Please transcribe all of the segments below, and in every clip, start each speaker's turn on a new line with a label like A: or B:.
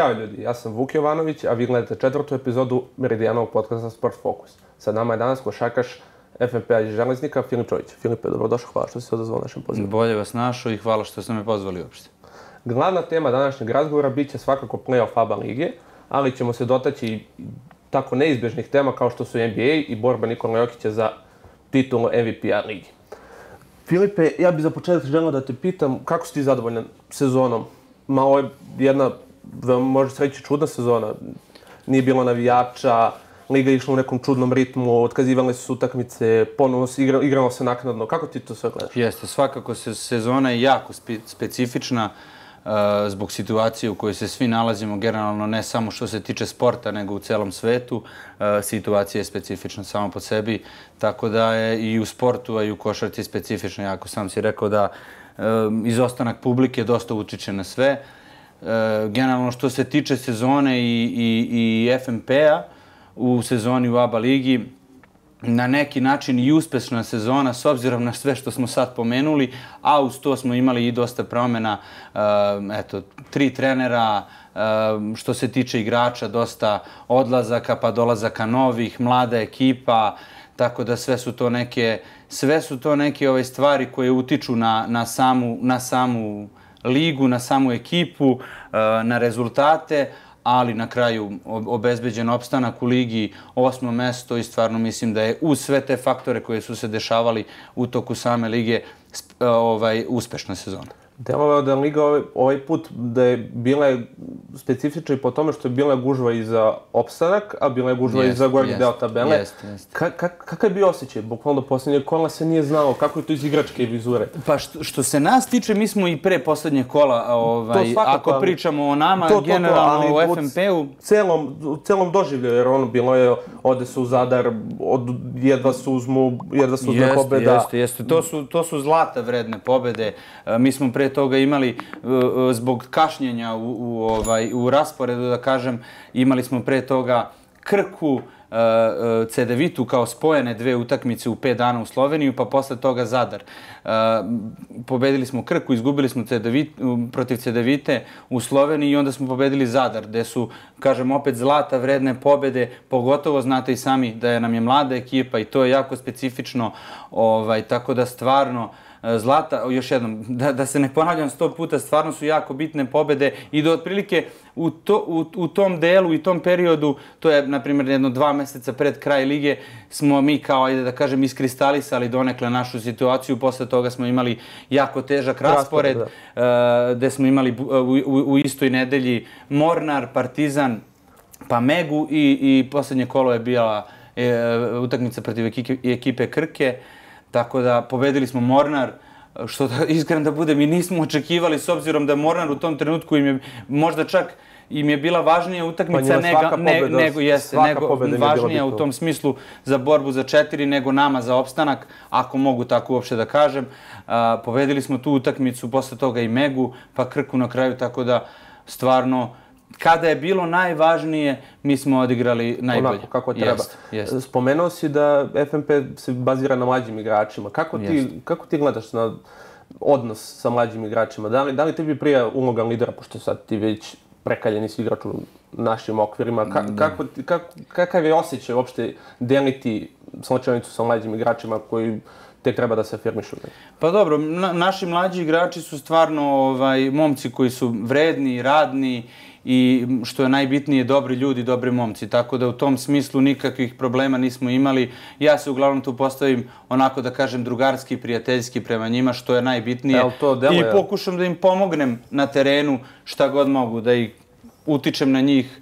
A: Ćao ljudi, ja sam Vuk Jovanović, a vi gledate četvrtu epizodu Meridijanovog podcasta Sport Focus. Sa nama je danas košakaš FNP-a iz Železnika, Filip Čović. Filipe, dobrodošao, hvala što si se odazvao našem pozivu.
B: Bolje vas našao i hvala što ste me pozvali uopšte.
A: Glavna tema današnjeg razgovora bit će svakako play-off ABA lige, ali ćemo se dotaći tako neizbežnih tema kao što su NBA i borba Nikola Jokića za titulu MVP-a ligi. Filipe, ja bih za početak želeo da te pitam kako si ti zadovoljan sezonom? Malo je jedna da može se reći čudna sezona. Nije bilo navijača, Liga išla u nekom čudnom ritmu, otkazivale su utakmice, ponovo se igra, igralo se naknadno. Kako ti to sve gledaš?
B: Jeste, svakako se sezona je jako spe, specifična uh, zbog situacije u kojoj se svi nalazimo, generalno ne samo što se tiče sporta, nego u celom svetu. Uh, situacija je specifična samo po sebi, tako da je i u sportu, a i u košarci specifična. Jako sam si rekao da uh, izostanak publike dosta utiče na sve. Uh, E, generalno što se tiče sezone i, i, i FNP-a u sezoni u ABA ligi, na neki način i uspešna sezona s obzirom na sve što smo sad pomenuli, a uz to smo imali i dosta promjena, e, eto, tri trenera, e, što se tiče igrača, dosta odlazaka pa dolazaka novih, mlada ekipa, tako da sve su to neke, sve su to neke ove stvari koje utiču na, na samu, na samu ligu, na samu ekipu, e, na rezultate, ali na kraju obezbeđen opstanak u ligi, osmo mesto i stvarno mislim da je uz sve te faktore koje su se dešavali u toku same lige e, ovaj, uspešna sezona.
A: Delovao da Liga ovaj, ovaj put da je bila specifična i po tome što je bila gužva i za opstanak, a bila je gužva jest, i za gornji deo tabele. Jest, jest. Ka, ka, kakav je bio osjećaj? Bukvalno posljednje kola se nije znalo kako je to iz igračke vizure.
B: Pa što, što se nas tiče, mi smo i pre posljednje kola, ovaj, svakako, ako pričamo o nama, to, to, generalno to, ali, u FNP-u.
A: Celom, u celom doživlju, jer ono bilo je, ode su Zadar, od, jedva su uzmu, jedva su uzme pobjeda.
B: Jeste, jeste. To su, to su zlata vredne pobjede. E, mi smo pre toga imali uh, uh, zbog kašnjenja u, u, ovaj, Ovaj, u rasporedu, da kažem, imali smo pre toga Krku, uh, Cedevitu kao spojene dve utakmice u pet dana u Sloveniju, pa posle toga Zadar. E, pobedili smo Krku, izgubili smo Cedevit, protiv Cedevite u Sloveniji i onda smo pobedili Zadar, gde su, kažem, opet zlata vredne pobede, pogotovo znate i sami da je nam je mlada ekipa i to je jako specifično, ovaj, tako da stvarno, uh, zlata, još jednom, da, da se ne ponavljam sto puta, stvarno su jako bitne pobede i do otprilike u, to, u, u tom delu i tom periodu, to je, na primjer, jedno dva meseca pred kraj lige, smo mi kao, ajde da kažem, iskristalisali donekle našu situaciju. Posle toga smo imali jako težak raspored, raspored uh, gde smo imali u, u, u istoj nedelji Mornar, Partizan, pa Megu i, i posljednje kolo je bila e, utakmica protiv ekipe, ekipe Krke. Tako da pobedili smo Mornar, što da, iskren da bude, mi nismo očekivali s obzirom da Mornar u tom trenutku im je možda čak im je bila važnija utakmica pa nego, ne, nego, jeste, nego važnija u tom smislu za borbu za četiri nego nama za opstanak, ako mogu tako uopšte da kažem. A, pobedili smo tu utakmicu, posle toga i Megu, pa Krku na kraju, tako da stvarno kada je bilo najvažnije, mi smo odigrali najbolje.
A: Onako, kako treba. Jest, jest. Spomenuo si da FNP se bazira na mlađim igračima. Kako ti, kako ti gledaš na odnos sa mlađim igračima? Da li, da li tebi prija uloga lidera, pošto sad ti već prekaljeni si igrač u našim okvirima? Ka, kako, kako, kakav je osjećaj uopšte deliti slučajnicu sa mlađim igračima koji tek treba da se afirmišu?
B: Pa dobro, na, naši mlađi igrači su stvarno ovaj, momci koji su vredni, radni i što je najbitnije, dobri ljudi, dobri momci. Tako da u tom smislu nikakvih problema nismo imali. Ja se uglavnom tu postavim onako da kažem drugarski, prijateljski prema njima, što je najbitnije.
A: to
B: I pokušam da im pomognem na terenu šta god mogu, da ih utičem na njih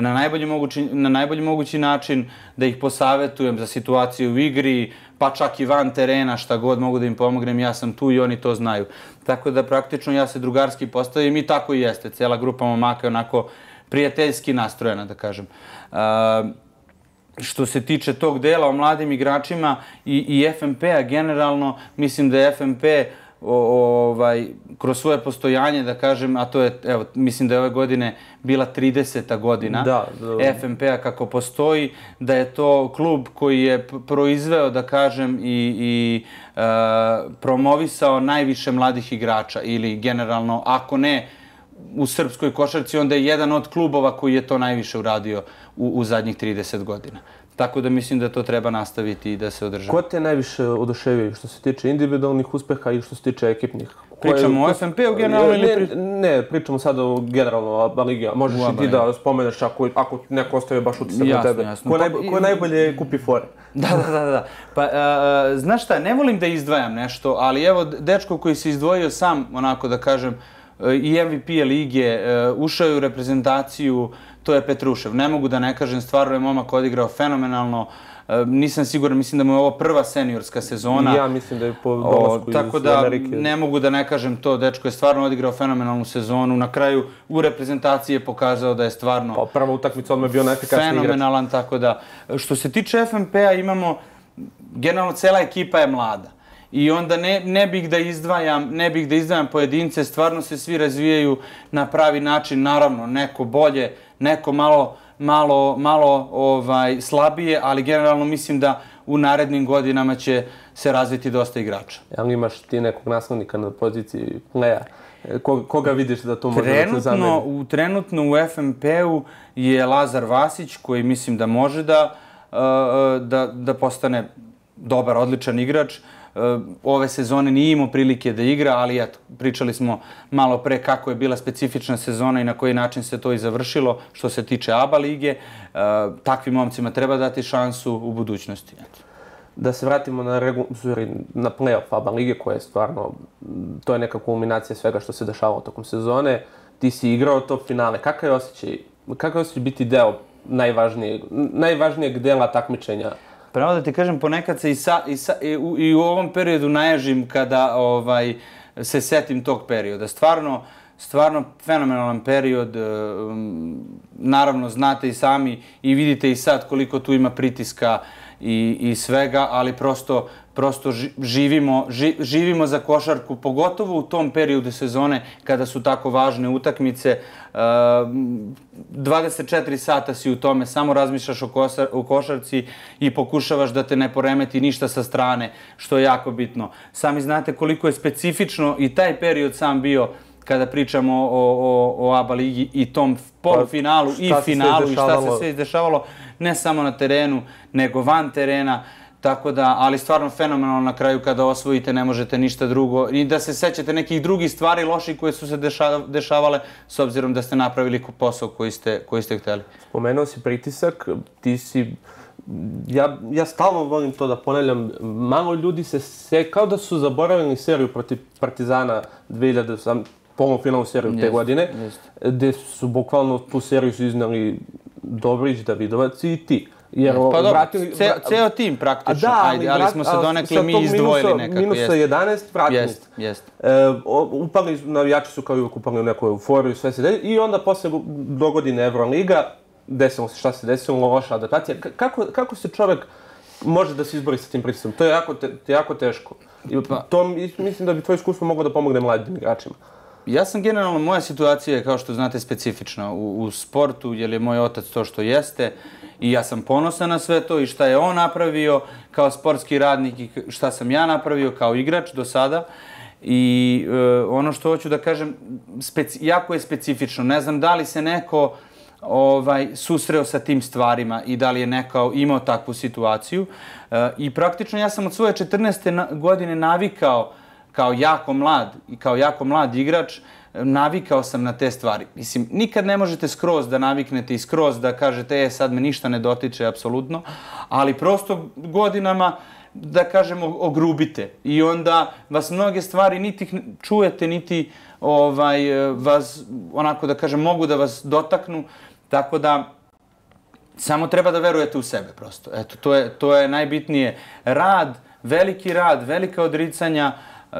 B: na najbolji mogući, na najbolji mogući način, da ih posavetujem za situaciju u igri, pa čak i van terena, šta god mogu da im pomognem, ja sam tu i oni to znaju. Tako da praktično ja se drugarski postavim i tako i jeste. Cijela grupa momaka je onako prijateljski nastrojena, da kažem. Uh, što se tiče tog dela o mladim igračima i, i FMP-a generalno, mislim da je FMP ovaj, kroz svoje postojanje, da kažem, a to je, evo, mislim da je ove godine bila 30. godina da, da. FMP-a kako postoji, da je to klub koji je proizveo, da kažem, i, i uh, promovisao najviše mladih igrača ili generalno, ako ne u srpskoj košarci, onda je jedan od klubova koji je to najviše uradio u, u zadnjih 30 godina. Tako da mislim da to treba nastaviti i da se održava.
A: Ko te najviše oduševio što se tiče individualnih uspeha i što se tiče ekipnih?
B: Pričamo o FNP-u generalno ili...
A: Ne, ne, pričamo sada o generalno Baligi. Možeš i ti da spomeneš ako, ako neko ostaje baš utisak na tebe. Jasno. Ko, naj, pa ko najbolje kupi fore?
B: Da, da, da. da. Pa, uh, znaš šta, ne volim da izdvajam nešto, ali evo, dečko koji se izdvojio sam, onako da kažem, i MVP lige, ušao je u reprezentaciju, to je Petrušev. Ne mogu da ne kažem, stvarno je momak odigrao fenomenalno. Nisam siguran, mislim da mu je ovo prva seniorska sezona.
A: Ja mislim da je po dolasku iz Amerike.
B: Tako da ne mogu da ne kažem to, dečko je stvarno odigrao fenomenalnu sezonu. Na kraju u reprezentaciji je pokazao da je stvarno...
A: Pa prva utakmica odmah bio najefikasniji
B: igrač. Fenomenalan, tako da. Što se tiče FNP-a imamo, generalno cela ekipa je mlada. I onda ne, ne bih da izdvajam, ne bih da izdvajam pojedince, stvarno se svi razvijaju na pravi način, naravno, neko bolje, neko malo, malo, malo ovaj, slabije, ali generalno mislim da u narednim godinama će se razviti dosta igrača.
A: Ja li imaš ti nekog naslovnika na poziciji playa? Koga, koga vidiš da to može
B: trenutno,
A: da se zameni?
B: U, trenutno u FMP-u je Lazar Vasić, koji mislim da može da, da, da postane dobar, odličan igrač. Eh, Eh, ove sezone nije imao prilike da igra, ali eto, pričali smo malo pre kako je bila specifična sezona i na koji način se to i završilo što se tiče ABA lige. Eh, takvim momcima treba dati šansu u budućnosti. Eto.
A: Da se vratimo na, regu, na playoff ABA lige koja je stvarno, to je neka kulminacija svega što se dešavalo tokom sezone. Ti si igrao to finale. Kakav je osjećaj, kakav je osjećaj biti deo najvažnijeg, najvažnijeg dela takmičenja
B: Pravo da ti kažem, ponekad se i, sa, i, sa, i, u, i u ovom periodu naježim kada ovaj se setim tog perioda. Stvarno, stvarno fenomenalan period. Eh, naravno, znate i sami i vidite i sad koliko tu ima pritiska i, i svega, ali prosto prosto živimo, živimo za košarku, pogotovo u tom periodu sezone kada su tako važne utakmice. 24 sata si u tome, samo razmišljaš o košarci i pokušavaš da te ne poremeti ništa sa strane, što je jako bitno. Sami znate koliko je specifično i taj period sam bio kada pričamo o, o, o ABA ligi i tom polufinalu pa, i finalu i šta se sve izdešavalo, ne samo na terenu, nego van terena. Tako da, ali stvarno fenomenalno na kraju kada osvojite, ne možete ništa drugo. I da se sećate nekih drugih stvari loši koje su se dešavale s obzirom da ste napravili posao koji ste, koji ste hteli.
A: Spomenuo si pritisak, ti si... Ja, ja stalno volim to da ponavljam, malo ljudi se se, kao da su zaboravili seriju protiv Partizana 2000, polufinalu seriju te godine, jest. gde su bukvalno tu seriju su iznali Dobrić, Davidovac i ti.
B: Jer pa dobro, vratili, ce, ceo tim praktično, da, ajde, ali smo se donekle mi izdvojili nekako.
A: Minusa jest. 11, vratili.
B: Jest, jest.
A: E, upali, navijači su kao uvijek upali u neku euforiju, sve se delje. I onda posle dogodine Euroliga, desilo se šta se desilo, loša adaptacija. Kako, kako se čovjek može da se izbori sa tim pritiskom? To je jako, te, jako teško. I pa, to mislim da bi tvoje iskustvo moglo da pomogne mladim igračima.
B: Ja sam generalno, moja situacija je, kao što znate, specifična u, u sportu, jer je moj otac to što jeste i ja sam ponosan na sve to i šta je on napravio kao sportski radnik i šta sam ja napravio kao igrač do sada. I e, ono što hoću da kažem, speci, jako je specifično. Ne znam da li se neko ovaj susreo sa tim stvarima i da li je neko imao takvu situaciju. E, I praktično ja sam od svoje 14. godine navikao kao jako mlad i kao jako mlad igrač navikao sam na te stvari. Mislim, nikad ne možete skroz da naviknete i skroz da kažete, e, sad me ništa ne dotiče, apsolutno, ali prosto godinama, da kažemo, ogrubite. I onda vas mnoge stvari niti čujete, niti ovaj, e, vas, onako da kažem, mogu da vas dotaknu. Tako da, samo treba da verujete u sebe, prosto. Eto, to je, to je najbitnije. Rad, veliki rad, velika odricanja,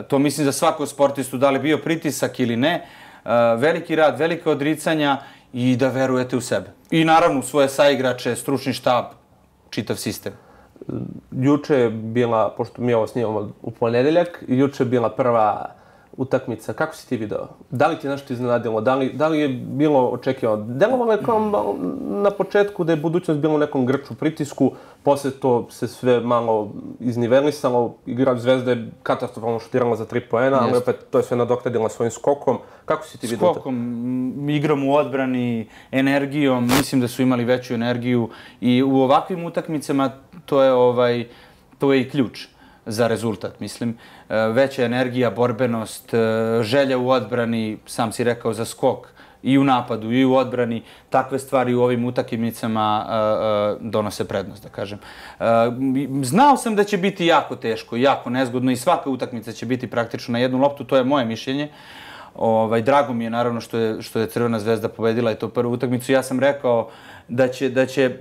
B: to mislim za svakog sportistu, da li bio pritisak ili ne, veliki rad, velike odricanja i da verujete u sebe. I naravno u svoje saigrače, stručni štab, čitav sistem.
A: Juče je bila, pošto mi ovo snimamo u ponedeljak, juče je bila prva utakmica, kako si ti video? Da li ti je nešto iznenadilo? Da li, da li je bilo očekivano? Delovalo je kao na početku da je budućnost bilo u nekom grču pritisku, posle to se sve malo iznivelisalo, igra Zvezda je katastrofalno šutirala za tri poena, ali opet to je sve nadoknadila svojim skokom. Kako si ti vidio?
B: Skokom, igrom u odbrani, energijom, mislim da su imali veću energiju i u ovakvim utakmicama to je ovaj to je i ključ za rezultat, mislim. E, veća energija, borbenost, e, želja u odbrani, sam si rekao, za skok i u napadu i u odbrani, takve stvari u ovim utakmicama e, donose prednost, da kažem. Znao sam da će biti jako teško, jako nezgodno i svaka utakmica će biti praktično na jednu loptu, to je moje mišljenje. Ovaj, drago mi je naravno što je, što je Crvena zvezda pobedila i to prvu utakmicu. Ja sam rekao da će, da će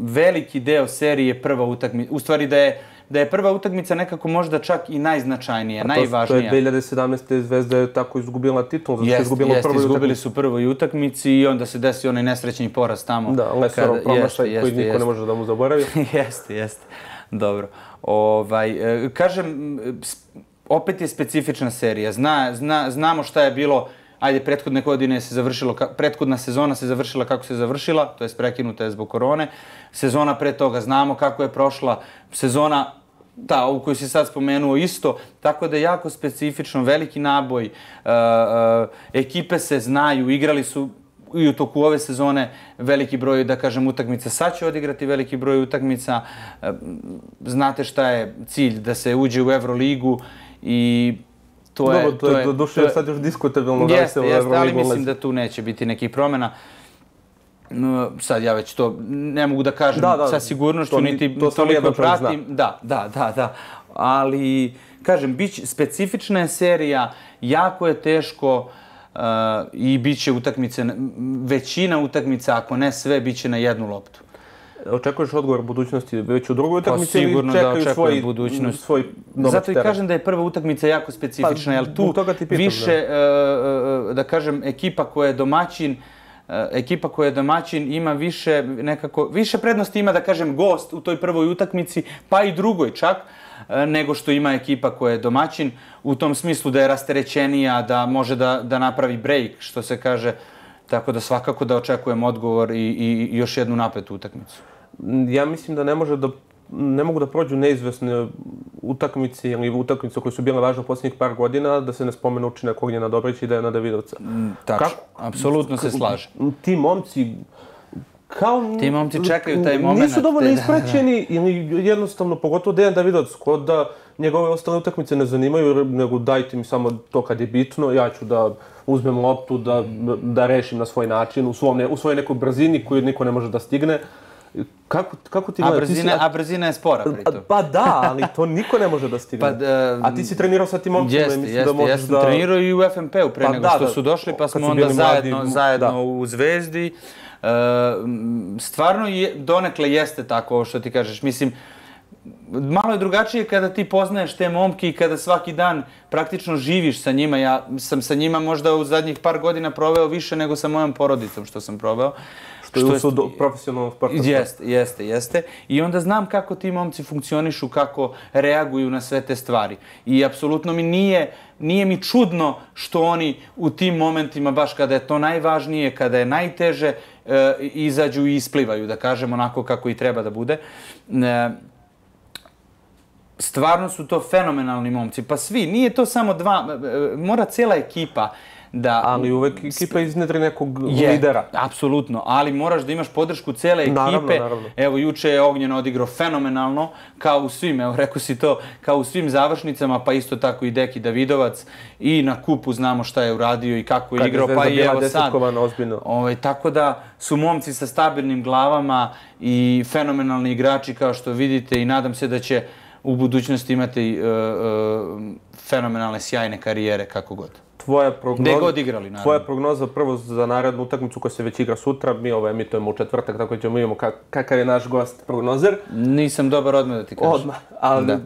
B: veliki deo serije prva utakmica, u stvari da je da je prva utakmica nekako možda čak i najznačajnija, najvažnija.
A: To je 2017. Zvezda je tako izgubila titul, zato jest, izgubila jest,
B: izgubili su prvoj utakmici i onda se desi onaj nesrećni poraz tamo.
A: Da, Lesorov promašaj koji niko ne može da mu zaboravi.
B: jeste, jeste. Dobro. Ovaj, e, kažem, opet je specifična serija. Zna, zna, znamo šta je bilo ajde, prethodne godine se završilo, prethodna sezona se završila kako se završila, to je prekinuta je zbog korone. Sezona pre toga znamo kako je prošla. Sezona ta, ovu koju si sad spomenuo isto, tako da je jako specifično, veliki naboj, e, e, ekipe se znaju, igrali su i u toku ove sezone veliki broj, da kažem, utakmica. Sad će odigrati veliki broj utakmica. E, znate šta je cilj? Da se uđe u Euroligu i
A: to je... Dobro, to, je, do duše sad još diskutabilno da se u Euroligu
B: ali mislim da tu neće biti nekih promjena. No, sad ja već to ne mogu da kažem da, da, sa sigurnošću, to, niti to toliko pratim. Zna. Da, da, da, da. Ali, kažem, bić, specifična je serija, jako je teško uh, i bit će utakmice, većina utakmica, ako ne sve, bit će na jednu loptu.
A: Očekuješ odgovor budućnosti već u drugoj utakmici pa, ili čekaju da svoj, budućnost. svoj
B: Zato i kažem da je prva utakmica jako specifična, pa, jer tu pitam, više, da. Uh, da kažem, ekipa koja je domaćin, uh, E, ekipa koja je domaćin ima više nekako više prednosti ima da kažem gost u toj prvoj utakmici pa i drugoj čak e, nego što ima ekipa koja je domaćin u tom smislu da je rasterećenija da može da da napravi break što se kaže tako da svakako da očekujem odgovor i, i još jednu napetu utakmicu.
A: Ja mislim da ne može da ne mogu da prođu neizvesne utakmice ili utakmice koje su bile važne u posljednjih par godina, da se ne spomenu učinak Ognjena Dobrića i Dejana Davidovca.
B: Mm, tačno, apsolutno se slaže.
A: Ti momci, kao...
B: Ti momci čekaju taj moment.
A: Nisu dovoljno isprećeni ili jednostavno, pogotovo Dejan Davidovac, kod da njegove ostale utakmice ne zanimaju, nego dajte mi samo to kad je bitno, ja ću da uzmem loptu, da, da rešim na svoj način, u, svom, u svojoj nekoj brzini koju niko ne može da stigne. Kako, kako ti
B: a brzina, si, a... a brzina je spora pritom.
A: Pa da, ali to niko ne može da stigne. Pa, uh, a ti si trenirao sa tim momcima
B: mislim jeste, da možeš da... Trenirao i u FMP-u pre pa, nego da, što su došli, pa smo onda zajedno, mladi, zajedno da. u Zvezdi. Uh, stvarno je, donekle jeste tako što ti kažeš. Mislim, malo je drugačije kada ti poznaješ te momke i kada svaki dan praktično živiš sa njima. Ja sam sa njima možda u zadnjih par godina proveo više nego sa mojom porodicom što sam proveo. Uh,
A: Što, što je usud profesionalnog sporta.
B: Jeste, jeste, jeste. I onda znam kako ti momci funkcionišu, kako reaguju na sve te stvari. I apsolutno mi nije, nije mi čudno što oni u tim momentima, baš kada je to najvažnije, kada je najteže, e, izađu i isplivaju, da kažem onako kako i treba da bude. E, stvarno su to fenomenalni momci. Pa svi, nije to samo dva, e, e, mora cijela ekipa
A: da... Ali uvek ekipa iznedri nekog je, lidera.
B: Apsolutno, ali moraš da imaš podršku cele ekipe. Naravno, naravno. Evo, juče je Ognjen odigrao fenomenalno, kao u svim, evo, rekao si to, kao u svim završnicama, pa isto tako i Deki Davidovac. I na kupu znamo šta je uradio i kako je Kad igrao, pa i evo sad.
A: Ozbiljno.
B: Ovaj, tako da su momci sa stabilnim glavama i fenomenalni igrači, kao što vidite, i nadam se da će u budućnosti imati uh, uh, fenomenalne, sjajne karijere, kako god
A: tvoja prognoza...
B: Gde god igrali, naravno.
A: Tvoja prognoza prvo za narednu utakmicu koja se već igra sutra. Mi ovo emitujemo u četvrtak, tako da ćemo imamo kakav je naš gost prognozer.
B: Nisam dobar odmah da ti kažem.
A: Odmah, ali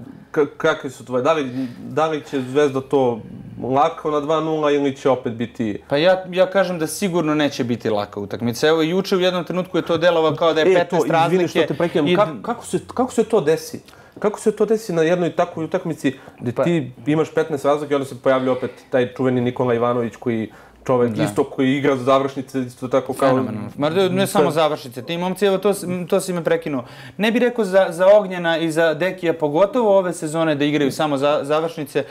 A: kakvi su tvoje? Da li, da li će Zvezda to lako na 2-0 ili će opet biti...
B: Pa ja, ja kažem da sigurno neće biti laka utakmica. Evo, juče u jednom trenutku je to delova kao da je 15 e, to, razlike.
A: Izvini što te prekidam. I... Kako, kako, se, kako se to desi? Kako se to desi na jednoj takvoj utakmici gdje
B: Pa-
A: ti imaš 15 razlike i onda se pojavlja opet taj čuveni Nikola Ivanović koji čovek isto koji igra za završnice, isto tako kao...
B: Fenomenalno. Ma ne, samo završnice, ti momci, evo to, to si me prekinuo. Ne bih rekao za, za Ognjena i za Dekija, pogotovo ove sezone da igraju samo za, završnice,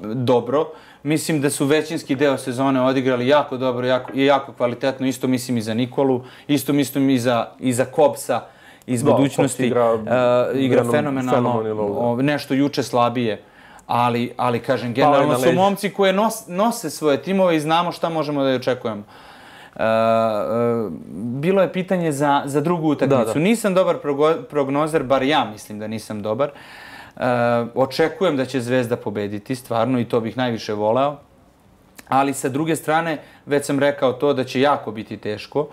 B: dobro. Mislim da su većinski deo sezone odigrali jako dobro jako, i jako kvalitetno. Isto mislim i za Nikolu, isto mislim i za, i za Kopsa iz
A: Da,
B: budućnosti.
A: Igra-
B: E, igra
A: fenomen-
B: fenomenalno,
A: fenomenalno, da.
B: o, nešto juče slabije. Ali, ali kažem, generalno su momci koje nos, nose svoje timove i znamo šta možemo da je očekujemo. Uh, uh, bilo je pitanje za, za drugu utakmicu.
A: Da, da.
B: Nisam dobar prognozer, bar ja mislim da nisam dobar. Uh, očekujem da će Zvezda pobediti, stvarno, i to bih najviše voleo. Ali sa druge strane, već sam rekao to da će jako biti teško.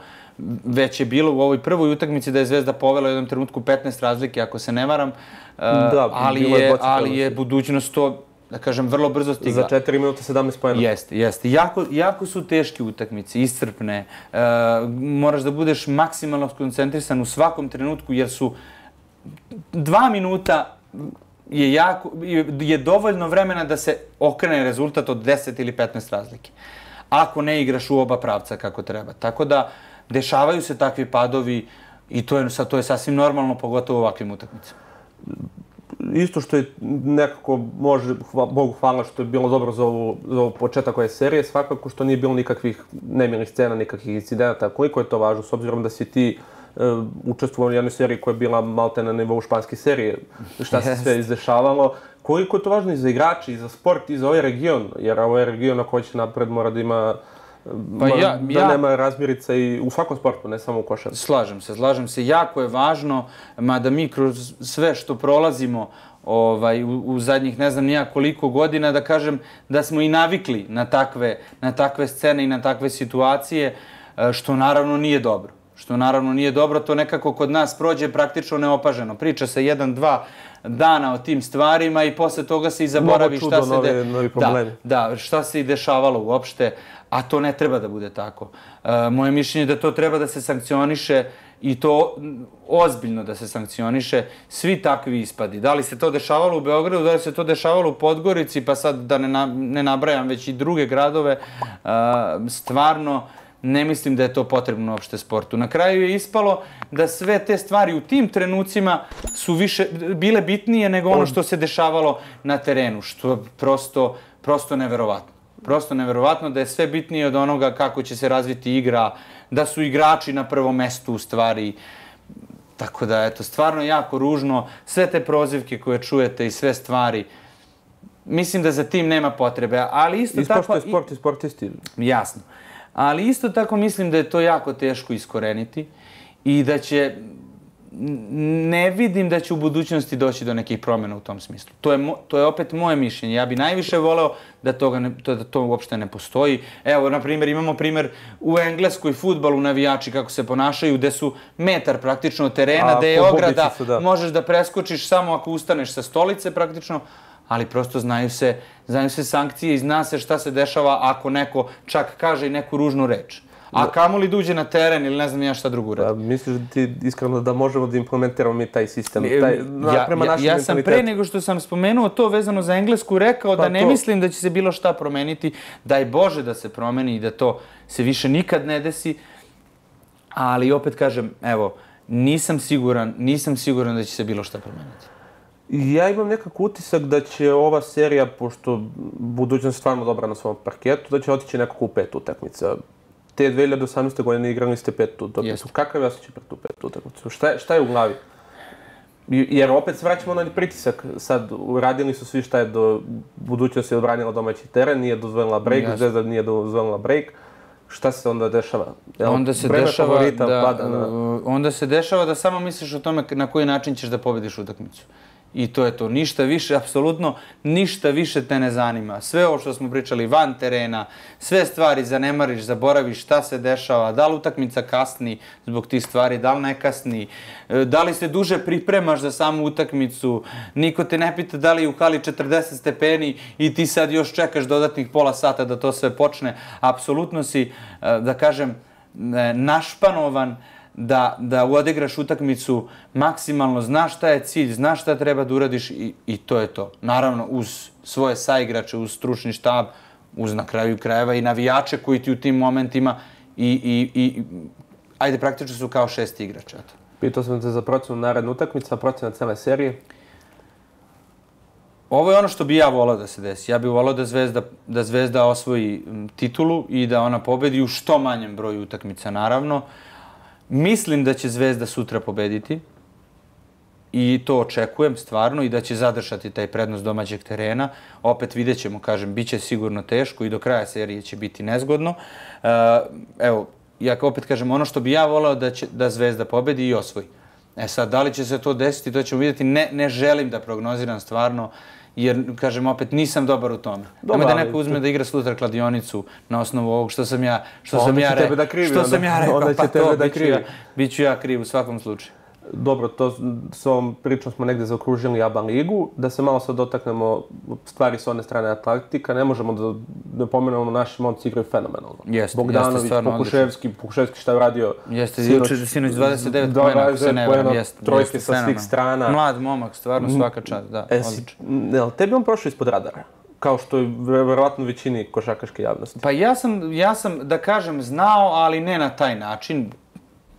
B: Već je bilo u ovoj prvoj utakmici da je Zvezda povela u jednom trenutku 15 razlike, ako se ne varam. Uh,
A: Da,
B: ali,
A: bilo je
B: ali je budućnost to, da kažem, vrlo brzo stigla.
A: Za 4 minuta 17 pojena.
B: Jeste, jeste. Jako, jako su teške utakmice, iscrpne. E, moraš da budeš maksimalno skoncentrisan u svakom trenutku, jer su dva minuta je, jako, je, dovoljno vremena da se okrene rezultat od 10 ili 15 razlike. Ako ne igraš u oba pravca kako treba. Tako da, dešavaju se takvi padovi i to je, to je sasvim normalno, pogotovo u ovakvim utakmicama.
A: isto što je nekako, može, hva, Bogu hvala što je bilo dobro za ovu, za ovu početak ove serije, svakako što nije bilo nikakvih nemilih scena, nikakvih incidenata. Koliko je to važno, s obzirom da si ti uh, učestvovao u jednoj seriji koja je bila malte na nivou španske serije, šta se sve izdešavalo. Koliko je to važno i za igrače, i za sport, i za ovaj region, jer ovaj region ako hoće napred mora da ima
B: Pa ja-
A: da
B: ja-
A: nema razmirica i u svakom sportu, ne samo u košarci.
B: Slažem se, slažem se. Jako je važno, mada mi kroz sve što prolazimo ovaj, u, u zadnjih ne znam nija koliko godina, da kažem da smo i navikli na takve, na takve scene i na takve situacije, e, što naravno nije dobro. Što naravno nije dobro, to nekako kod nas prođe praktično neopaženo. Priča se jedan, dva dana o tim stvarima i posle toga se i zaboravi šta se...
A: novi- novi problemi.
B: Da, da, šta se i dešavalo uopšte, a to ne treba da bude tako. E, moje mišljenje je da to treba da se sankcioniše i to ozbiljno da se sankcioniše svi takvi ispadi. Da li se to dešavalo u Beogradu, da li se to dešavalo u Podgorici, pa sad da ne, na, ne nabrajam već i druge gradove, e, stvarno ne mislim da je to potrebno uopšte sportu. Na kraju je ispalo da sve te stvari u tim trenucima su više bile bitnije nego ono što se dešavalo na terenu, što je prosto, prosto neverovatno. Prosto neverovatno da je sve bitnije od onoga kako će se razviti igra, da su igrači na prvom mestu u stvari. Tako da, eto, stvarno jako ružno. Sve te prozivke koje čujete i sve stvari, mislim da za tim nema potrebe. Ali isto
A: Ispošto
B: tako...
A: je sport i sportisti.
B: Jasno. Ali isto tako mislim da je to jako teško iskoreniti i da će ne vidim da će u budućnosti doći do nekih promjena u tom smislu. To je, mo, to je opet moje mišljenje. Ja bi najviše voleo da, toga ne, to, da to uopšte ne postoji. Evo, na primjer, imamo primjer u engleskoj futbalu navijači kako se ponašaju, gde su metar praktično terena, gde je ograda,
A: su, da.
B: možeš da preskočiš samo ako ustaneš sa stolice praktično, ali prosto znaju se, znaju se sankcije i zna se šta se dešava ako neko čak kaže i neku ružnu reč. A kamoli da uđe na teren ili ne znam ja šta drugo uradi.
A: misliš da ti iskreno da možemo da implementiramo mi taj sistem? Taj, na,
B: ja,
A: prema
B: ja, ja sam pre nego što sam spomenuo to vezano za Englesku rekao
A: Pa
B: da ne
A: to.
B: mislim da će se bilo šta promeniti. Daj Bože da se promeni i da to se više nikad ne desi. Ali opet kažem, evo, nisam siguran, nisam siguran da će se bilo šta promeniti.
A: Ja imam nekako utisak da će ova serija, pošto budućnost stvarno dobra na svom parketu, da će otići nekako u pet utakmica. Te 2018. godine igrali ste petu utakmicu. Kakav je osjećaj pred tu petu utakmicu? Šta, je- šta je u glavi? Jer opet se vraćamo na pritisak. Sad, uradili su svi šta je do budućnosti odbranila domaći teren, nije dozvolila break,
B: Jasno.
A: Zvezda nije dozvolila break. Šta se onda dešava? Jel,
B: onda se dešava
A: favorita
B: da,
A: pada na...
B: uh, onda se dešava da samo misliš o tome na koji način ćeš da pobediš utakmicu. I to je to. Ništa više, apsolutno ništa više te ne zanima. Sve ovo što smo pričali van terena, sve stvari zanemariš, zaboraviš šta se dešava, da li utakmica kasni zbog tih stvari, da li ne kasni, e, da li se duže pripremaš za samu utakmicu, niko te ne pita da li je u hali 40 stepeni i ti sad još čekaš dodatnih pola sata da to sve počne. Apsolutno si, e, da kažem, e, našpanovan, da, da odigraš utakmicu maksimalno, znaš šta je cilj, znaš šta treba da uradiš i, i to je to. Naravno, uz svoje saigrače, uz stručni štab, uz na kraju krajeva i navijače koji ti u tim momentima i, i, i ajde, praktično su kao šest igrača. Eto.
A: Pitao sam te za procenu naredne utakmice, procena cele serije.
B: Ovo je ono što bi ja volao da se desi. Ja bih volao da Zvezda, da Zvezda osvoji titulu i da ona pobedi u što manjem broju utakmica, naravno. Mislim da će Zvezda sutra pobediti i to očekujem stvarno i da će zadržati taj prednost domaćeg terena. Opet vidjet ćemo, kažem, bit će sigurno teško i do kraja serije će biti nezgodno. E, evo, ja opet kažem, ono što bi ja volao da, će, da Zvezda pobedi i osvoji. E sad, da li će se to desiti, to ćemo vidjeti. Ne, ne želim da prognoziram stvarno, jer, kažem, opet nisam dobar u tome. Dobar, da neko uzme da igra sutra kladionicu na osnovu ovog što sam ja, što sam ja, re, da krivi, što sam ja rekao, pa to, da krivi. bit ću ja kriv u svakom slučaju
A: dobro, to s ovom pričom smo negde zaokružili ABA ligu, da se malo sad dotaknemo stvari s one strane Atlantika, ne možemo da ne pomenemo naši momci igraju fenomenalno.
B: Jeste,
A: Bogdanović,
B: jeste
A: Pokuševski, Pokuševski šta je uradio.
B: Jeste, sinoć, sinoć 29 pojena, ako se ne varam, jeste.
A: Trojke jeste, sa svih strana.
B: Mlad momak, stvarno svaka čast, da, e, odlično.
A: Tebi on prošao ispod radara? kao što je verovatno većini košakaške javnosti.
B: Pa ja sam, ja sam, da kažem, znao, ali ne na taj način.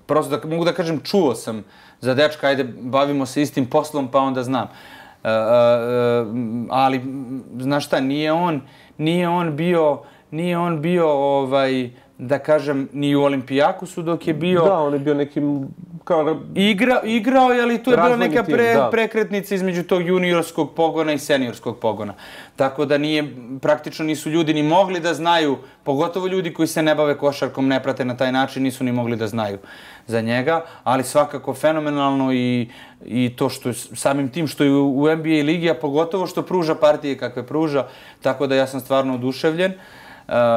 B: Prosto da mogu da kažem, čuo sam za dečka, ajde, bavimo se istim poslom, pa onda znam. E, e, e, ali, znaš šta, nije on, nije on bio, nije on bio, ovaj, da kažem, ni u Olimpijakusu dok je bio...
A: Da, on je bio nekim... Kao...
B: Igra, igrao je, ali to je bila neka pre, tim, prekretnica između tog juniorskog pogona i seniorskog pogona. Tako da nije, praktično nisu ljudi ni mogli da znaju, pogotovo ljudi koji se ne bave košarkom, ne prate na taj način, nisu ni mogli da znaju za njega, ali svakako fenomenalno i, i to što je samim tim što je u NBA ligi, a pogotovo što pruža partije kakve pruža, tako da ja sam stvarno oduševljen. Uh,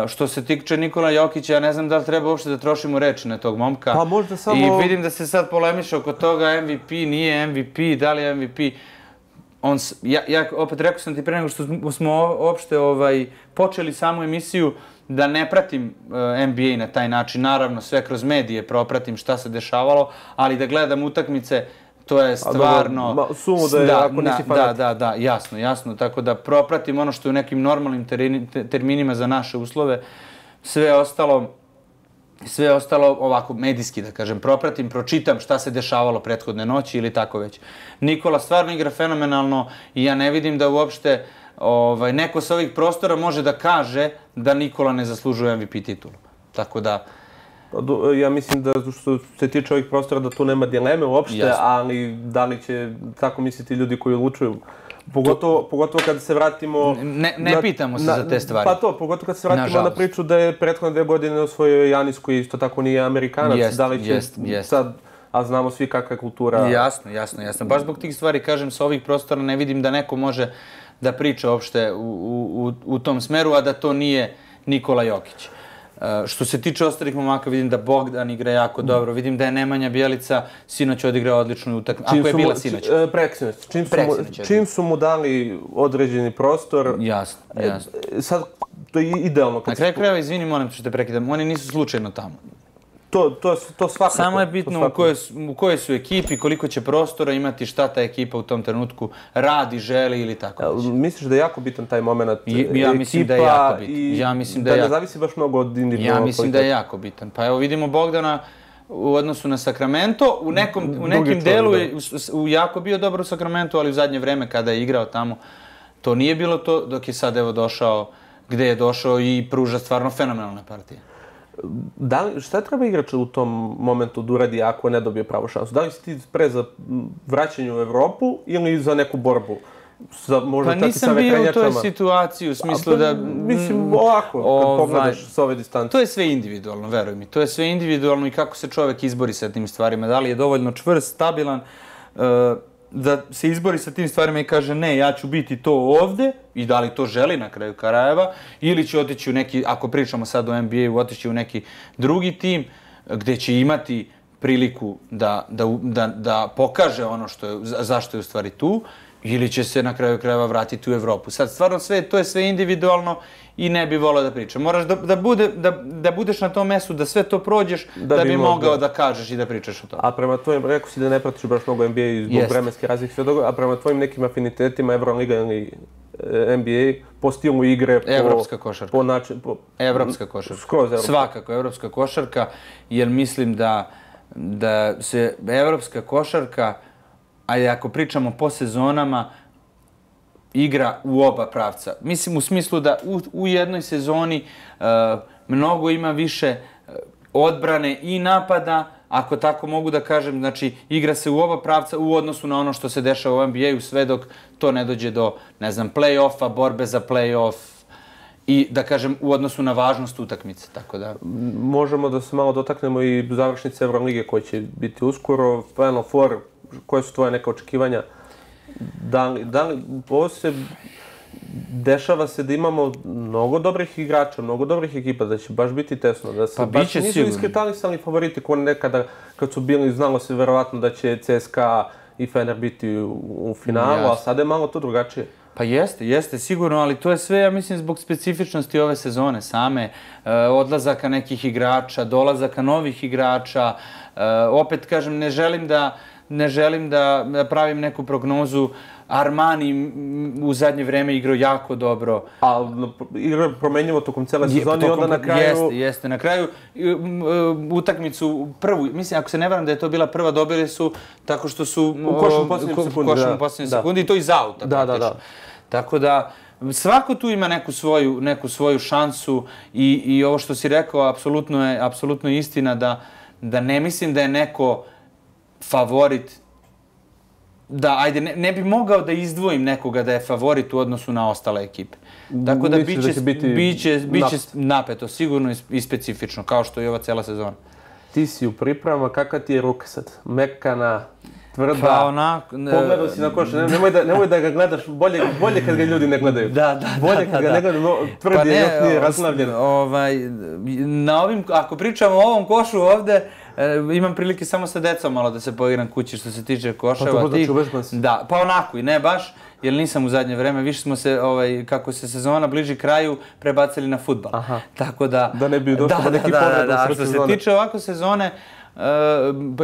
B: što se tiče Nikola Jokića, ja ne znam da li treba uopšte da trošimo reči na tog momka.
A: Pa možda samo...
B: I vidim da se sad polemiša oko toga MVP, nije MVP, da li je MVP. On, ja, ja opet rekao sam ti pre nego što smo uopšte ovaj, počeli samu emisiju, da ne pratim uh, NBA na taj način, naravno sve kroz medije propratim šta se dešavalo, ali da gledam utakmice, to je stvarno...
A: Da, sumu da je, da, ako nisi
B: Da, da, da, jasno, jasno. Tako da propratim ono što je u nekim normalnim terminima za naše uslove. Sve ostalo, sve ostalo ovako medijski, da kažem, propratim, pročitam šta se dešavalo prethodne noći ili tako već. Nikola stvarno igra fenomenalno i ja ne vidim da uopšte ovaj, neko sa ovih prostora može da kaže da Nikola ne zaslužuje MVP titulu. Tako da...
A: Pa ja mislim da što se tiče ovih prostora da tu nema dileme uopšte, Jasne. ali da li će tako misliti ljudi koji odlučuju Pogotovo, to... pogotovo kada se vratimo...
B: Ne, ne na, pitamo se na, za te stvari.
A: Pa to, pogotovo kada se vratimo Nažalost. na priču da je prethodne dve godine osvojio Janis koji isto tako nije Amerikanac.
B: Jest,
A: da li će
B: jest, jest.
A: sad a znamo svi kakva je kultura.
B: Jasno, jasno, jasno. Baš zbog tih stvari, kažem, sa ovih prostora ne vidim da neko može da priča uopšte u, u, u tom smeru, a da to nije Nikola Jokić. Uh, što se tiče ostalih momaka, vidim da Bogdan igra jako dobro. Vidim da je Nemanja Bjelica sinoć odigrao odličnu utakmicu. Ako je bila sinoć.
A: Uh, preksinoć. Čim, su mu, čim su mu dali određeni prostor...
B: Jasno, jasno.
A: sad, to je idealno.
B: Na kraju krajeva, izvini, molim što te prekidam, oni nisu slučajno tamo
A: to, to, to svakako.
B: Samo je bitno u kojoj, u kojoj su ekipi, koliko će prostora imati, šta ta ekipa u tom trenutku radi, želi ili tako. Ja,
A: misliš da je jako bitan taj moment
B: I, ja mislim da je jako bitan. Ja mislim da,
A: da
B: je
A: ne zavisi baš mnogo od individualnog
B: Ja mislim da je jako bitan. Pa evo vidimo Bogdana u odnosu na Sacramento. U, nekom, u nekim delu je u, u, jako bio dobar u Sacramento, ali u zadnje vreme kada je igrao tamo, to nije bilo to, dok je sad evo došao gde je došao i pruža stvarno fenomenalne partije.
A: Da li, šta treba igrač u tom momentu da uradi ako ne dobije pravu šansu? Da li si ti pre za vraćanje u Evropu ili za neku borbu?
B: Sa, možda pa nisam bio u toj situaciji u smislu pa, da...
A: Mislim, ovako, kad ovaj, pogledaš s ove distance.
B: To je sve individualno, veruj mi. To je sve individualno i kako se čovek izbori sa tim stvarima. Da li je dovoljno čvrst, stabilan, uh, da se izbori sa tim stvarima i kaže ne, ja ću biti to ovde i da li to želi na kraju Karajeva ili će otići u neki, ako pričamo sad o NBA-u, otići u neki drugi tim gde će imati priliku da, da, da, da pokaže ono što je, zašto je u stvari tu ili će se na kraju krajeva vratiti u Evropu. Sad, stvarno, sve, to je sve individualno i ne bi volao da pričam. Moraš da, da, bude, da, da budeš na tom mestu, da sve to prođeš, da,
A: Da
B: bi,
A: bi
B: mogao
A: mogao.
B: da kažeš i da pričaš o tome.
A: A prema tvojim, rekao si da ne pratiš baš mnogo NBA i zbog
B: Jeste.
A: vremenske razlike sve a prema tvojim nekim afinitetima Euroliga ili e, NBA, po stilu igre, po...
B: Evropska košarka.
A: Po način, po...
B: Evropska košarka.
A: Skroz evropska.
B: Svakako, evropska košarka, jer mislim da, da se evropska košarka, ajde ako pričamo po sezonama, igra u oba pravca. Mislim u smislu da u, u jednoj sezoni uh, mnogo ima više e, odbrane i napada, ako tako mogu da kažem, znači igra se u oba pravca u odnosu na ono što se dešava u NBA-u sve dok to ne dođe do, ne znam, play-offa, borbe za play-off i da kažem u odnosu na važnost utakmice, tako da...
A: Možemo da se malo dotaknemo i završnice Evrolige koje će biti uskoro. Final Four, koje su tvoje neke očekivanja? Da li, da li, ovo se dešava se da imamo mnogo dobrih igrača, mnogo dobrih ekipa, da će baš biti tesno, da se
B: Pa
A: baš
B: biće
A: nisu
B: sigurno.
A: iskretanisali favoriti ko nekada kad su bili, znalo se verovatno da će CSKA i Fener biti u, u finalu,
B: Jasno.
A: a sada je malo to drugačije.
B: Pa jeste, jeste, sigurno, ali to je sve, ja mislim, zbog specifičnosti ove sezone same, e, odlazaka nekih igrača, dolazaka novih igrača. E, opet, kažem, ne želim da, ne želim da, da pravim neku prognozu. Armani u zadnje vreme igrao jako dobro.
A: A igra promenjivo tokom cele sezone i onda na kraju...
B: Jeste, jeste. Na kraju utakmicu prvu, mislim, ako se ne varam da je to bila prva, dobili su tako što su...
A: U košu u
B: o,
A: posljednjem sekundi,
B: košu u posljednjem
A: Da.
B: sekundi i to iz auta.
A: Da, da, da.
B: Tako da, svako tu ima neku svoju, neku svoju šansu i, i ovo što si rekao, apsolutno je, apsolutno je istina da, da ne mislim da je neko favorit da, ajde, ne, ne bi mogao da izdvojim nekoga da je favorit u odnosu na ostale ekipe. Tako da
A: da
B: biće,
A: će biti
B: biće, biće
A: napeto?
B: napeto, sigurno i, specifično, kao što je ova cela sezona.
A: Ti si u pripremama, kakva ti je ruka sad? Mekana, tvrda,
B: Pa onako... ne-
A: pogledao si na koš, ne, nemoj, da, nemoj da ga gledaš, bolje, bolje kad ga ljudi ne gledaju.
B: Da, da,
A: Bolje
B: da,
A: kad
B: da,
A: ga
B: da.
A: ne gledaju, no, tvrdi je, još nije.
B: Ovaj, na ovim, ako pričamo o ovom košu ovde, e, imam prilike samo sa decom malo da se poigram kući što se tiče koševa.
A: Pa dobro,
B: tih.
A: si.
B: Da, pa onako i ne baš, jer nisam u zadnje vreme, više smo se, ovaj, kako se sezona bliži kraju, prebacili na futbal.
A: Aha.
B: Tako da...
A: Da ne bi došlo
B: da,
A: do nekih
B: da, da, da, što se
A: sezone.
B: tiče ovako sezone, Uh,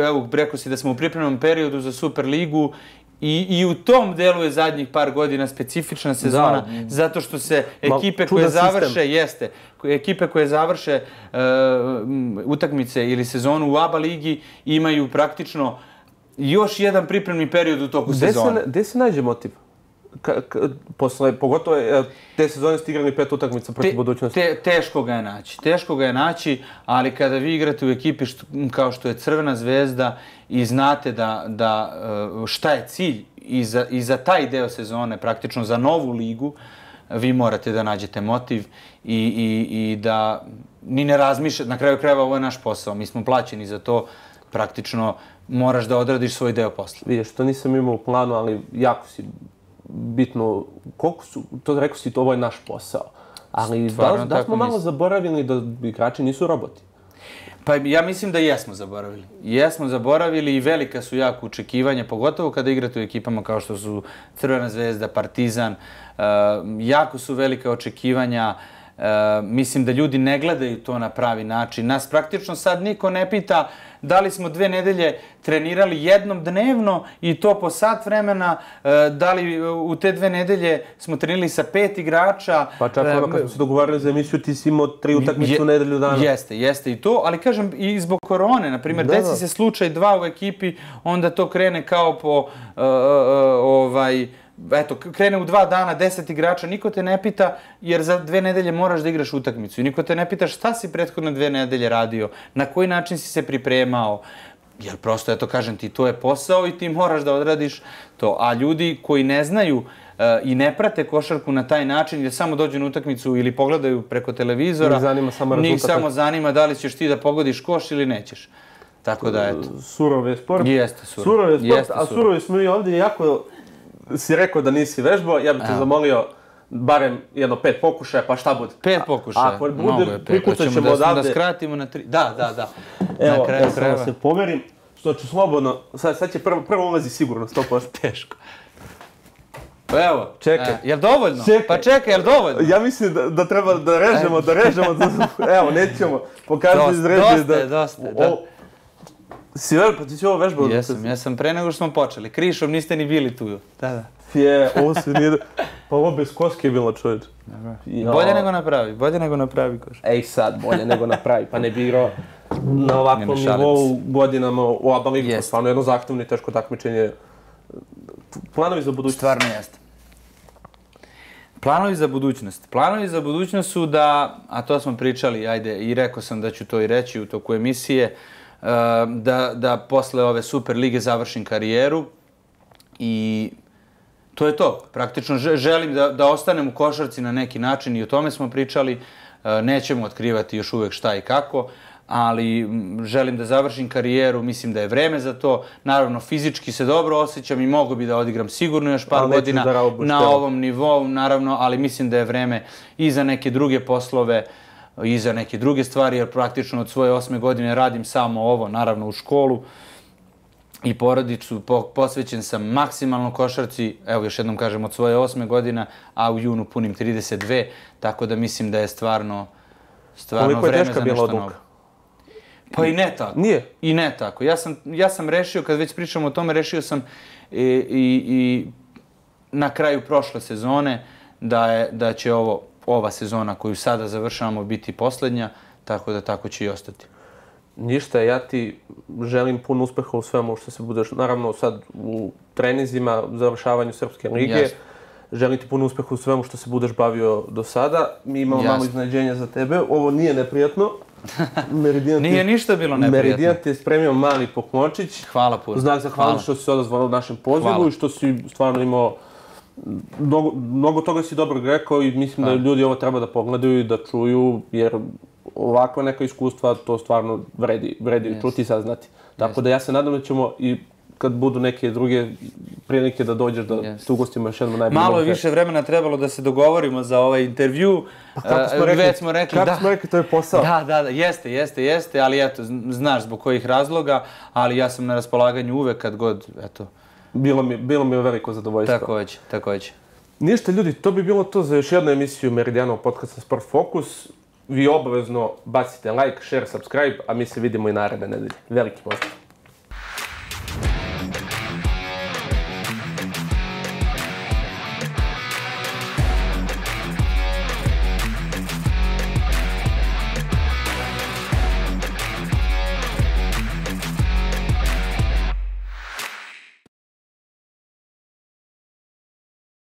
B: evo, rekao si da smo u pripremnom periodu za Super ligu i, i u tom delu je zadnjih par godina specifična sezona, zato što se
A: Ma,
B: ekipe
A: čudan
B: koje
A: sistem.
B: završe, jeste, koje- ekipe koje završe uh, utakmice ili sezonu u ABA ligi imaju praktično još jedan pripremni period u toku
A: Gde se, gde se nađe motiv? Ka, ka, posle, pogotovo e, te sezone ste igrali pet utakmica protiv budućnosti.
B: Te, teško ga je naći. Teško ga je naći, ali kada vi igrate u ekipi što, kao što je Crvena zvezda i znate da, da e, šta je cilj i za, i za taj deo sezone, praktično za novu ligu, vi morate da nađete motiv i, i, i da ni ne razmišljate. Na kraju krajeva ovo je naš posao. Mi smo plaćeni za to. Praktično moraš da odradiš svoj deo posla.
A: Vidiš, to nisam imao u planu, ali jako si bitno, koliko su, to rekao si, to ovo je naš posao. Ali da,
B: Stvarno
A: da
B: tako
A: smo malo
B: mislim.
A: zaboravili da igrači nisu roboti.
B: Pa ja mislim da jesmo zaboravili. Jesmo zaboravili i velika su jako očekivanja, pogotovo kada igrate u ekipama kao što su Crvena zvezda, Partizan. Uh, jako su velika očekivanja. Uh, mislim da ljudi ne gledaju to na pravi način. Nas praktično sad niko ne pita da li smo dve nedelje trenirali jednom dnevno i to po sat vremena, uh, da li u te dve nedelje smo trenirali sa pet igrača.
A: Pa čak ono
B: Uh,
A: kad smo se dogovarali za emisiju, ti si imao tri utakmice
B: Je-
A: u nedelju dana.
B: Jeste, jeste i to, ali kažem i zbog korone, na primjer, desi se slučaj dva u ekipi, onda to krene kao po, uh, uh, ovaj, eto, krene u dva dana deset igrača, niko te ne pita, jer za dve nedelje moraš da igraš utakmicu i niko te ne pita šta si prethodne dve nedelje radio, na koji način si se pripremao, jer prosto, eto, kažem ti, to je posao i ti moraš da odradiš to. A ljudi koji ne znaju e, i ne prate košarku na taj način, jer samo dođu na utakmicu ili pogledaju preko televizora,
A: Njih zanima samo
B: njih samo zanima da li ćeš ti da pogodiš koš ili nećeš. Tako da, eto.
A: Surov je sport.
B: Jeste surov.
A: Surov je sport,
B: Jeste
A: a
B: surov.
A: surovi smo i ovdje jako si rekao da nisi vežbao, ja bih te zamolio barem jedno pet pokušaja, pa šta bude?
B: Pet pokušaja.
A: Ako bude, prikucat ćemo
B: da,
A: odavde.
B: Da skratimo na tri. Da, da, da.
A: Evo,
B: na kraju
A: ja samo
B: krajeva.
A: se pomerim, što ću slobodno, sad, sad će prvo, prvo ulazi sigurno, 100%.
B: Teško. Pa evo.
A: Čekaj.
B: E, jel dovoljno?
A: Čekaj.
B: Pa čekaj, jel dovoljno?
A: Ja mislim da, da treba da režemo, da režemo. Da, evo, nećemo. Pokaži
B: Dosta,
A: iz režije
B: dosta
A: da...
B: je, dosta je, da.
A: O, si ver, pa ti si ovo vežbao?
B: Jesam, jesam pre nego što smo počeli. Krišom niste ni bili tu. Da, da.
A: Je, ovo se nije... Pa ovo bez koske je bilo čovječ. Ja.
B: Bolje nego napravi, bolje nego napravi koš.
A: Ej sad, bolje nego napravi, pa ne bi igrao na ovakvom nivou godinama u ABA ligu.
B: Jest.
A: Stvarno jedno zahtevno i teško takmičenje. Planovi za budućnost.
B: Stvarno jeste. Planovi za budućnost. Planovi za budućnost su da, a to smo pričali, ajde, i rekao sam da ću to i reći u toku emisije, e, da, da posle ove Super lige završim karijeru i to je to. Praktično že- želim da, da ostanem u košarci na neki način i o tome smo pričali. E, Nećemo otkrivati još uvek šta i kako, ali želim da završim karijeru, mislim da je vreme za to. Naravno, fizički se dobro osjećam i mogu bi da odigram sigurno još par
A: Ali
B: godina na ovom nivou, naravno, ali mislim da je vreme i za neke druge poslove, i za neke druge stvari, jer praktično od svoje osme godine radim samo ovo, naravno u školu i porodicu, po, posvećen sam maksimalno košarci, evo još jednom kažem, od svoje osme godina, a u junu punim 32, tako da mislim da je stvarno, stvarno
A: Koliko je
B: vreme
A: teška
B: za
A: bila
B: nešto
A: odluka?
B: Pa i ne tako.
A: Nije?
B: I ne tako. Ja sam, ja sam rešio, kad već pričamo o tome, rešio sam i, i, i na kraju prošle sezone da, je, da će ovo, ova sezona koju sada završavamo biti posljednja, tako da tako će i ostati.
A: Ništa, ja ti želim puno uspeha u svemu što se budeš, naravno sad u trenizima, završavanju Srpske lige.
B: Jasno.
A: Želim ti puno uspeha u svemu što se budeš bavio do sada. Mi imamo malo iznenađenja za tebe. Ovo nije neprijatno. Meridian ti-
B: Nije ništa bilo neprijatno.
A: Meridian ti je spremio mali pokmočić.
B: Hvala puno.
A: Znak zahvalnosti što si se odazvao našem pozivu
B: Hvala.
A: i što si stvarno imao mnogo, mnogo toga si dobro rekao i mislim da ljudi ovo treba da pogledaju i da čuju, jer ovakva neka iskustva to stvarno vredi, vredi yes. čuti i saznati. Tako da ja se nadam da ćemo i kad budu neke druge prilike da dođeš da
B: Yes.
A: te ugostimo još jednom najbolje.
B: Malo je više vremena trebalo da se dogovorimo za ovaj intervju.
A: Pa kako smo
B: E,
A: rekli,
B: Već smo rekli,
A: kako
B: da.
A: smo rekli, to je posao.
B: Da, da, da, jeste, jeste, jeste, ali eto, zn- znaš zbog kojih razloga, ali ja sam na raspolaganju uvek kad god, eto,
A: Bilo mi, bilo mi je veliko zadovoljstvo.
B: takođe, takođe.
A: Ništa ljudi, to bi bilo to za još jednu emisiju Meridianov podcasta Sport Focus. Vi obavezno bacite like, share, subscribe, a mi se vidimo i naredne nedelje. Veliki pozdrav!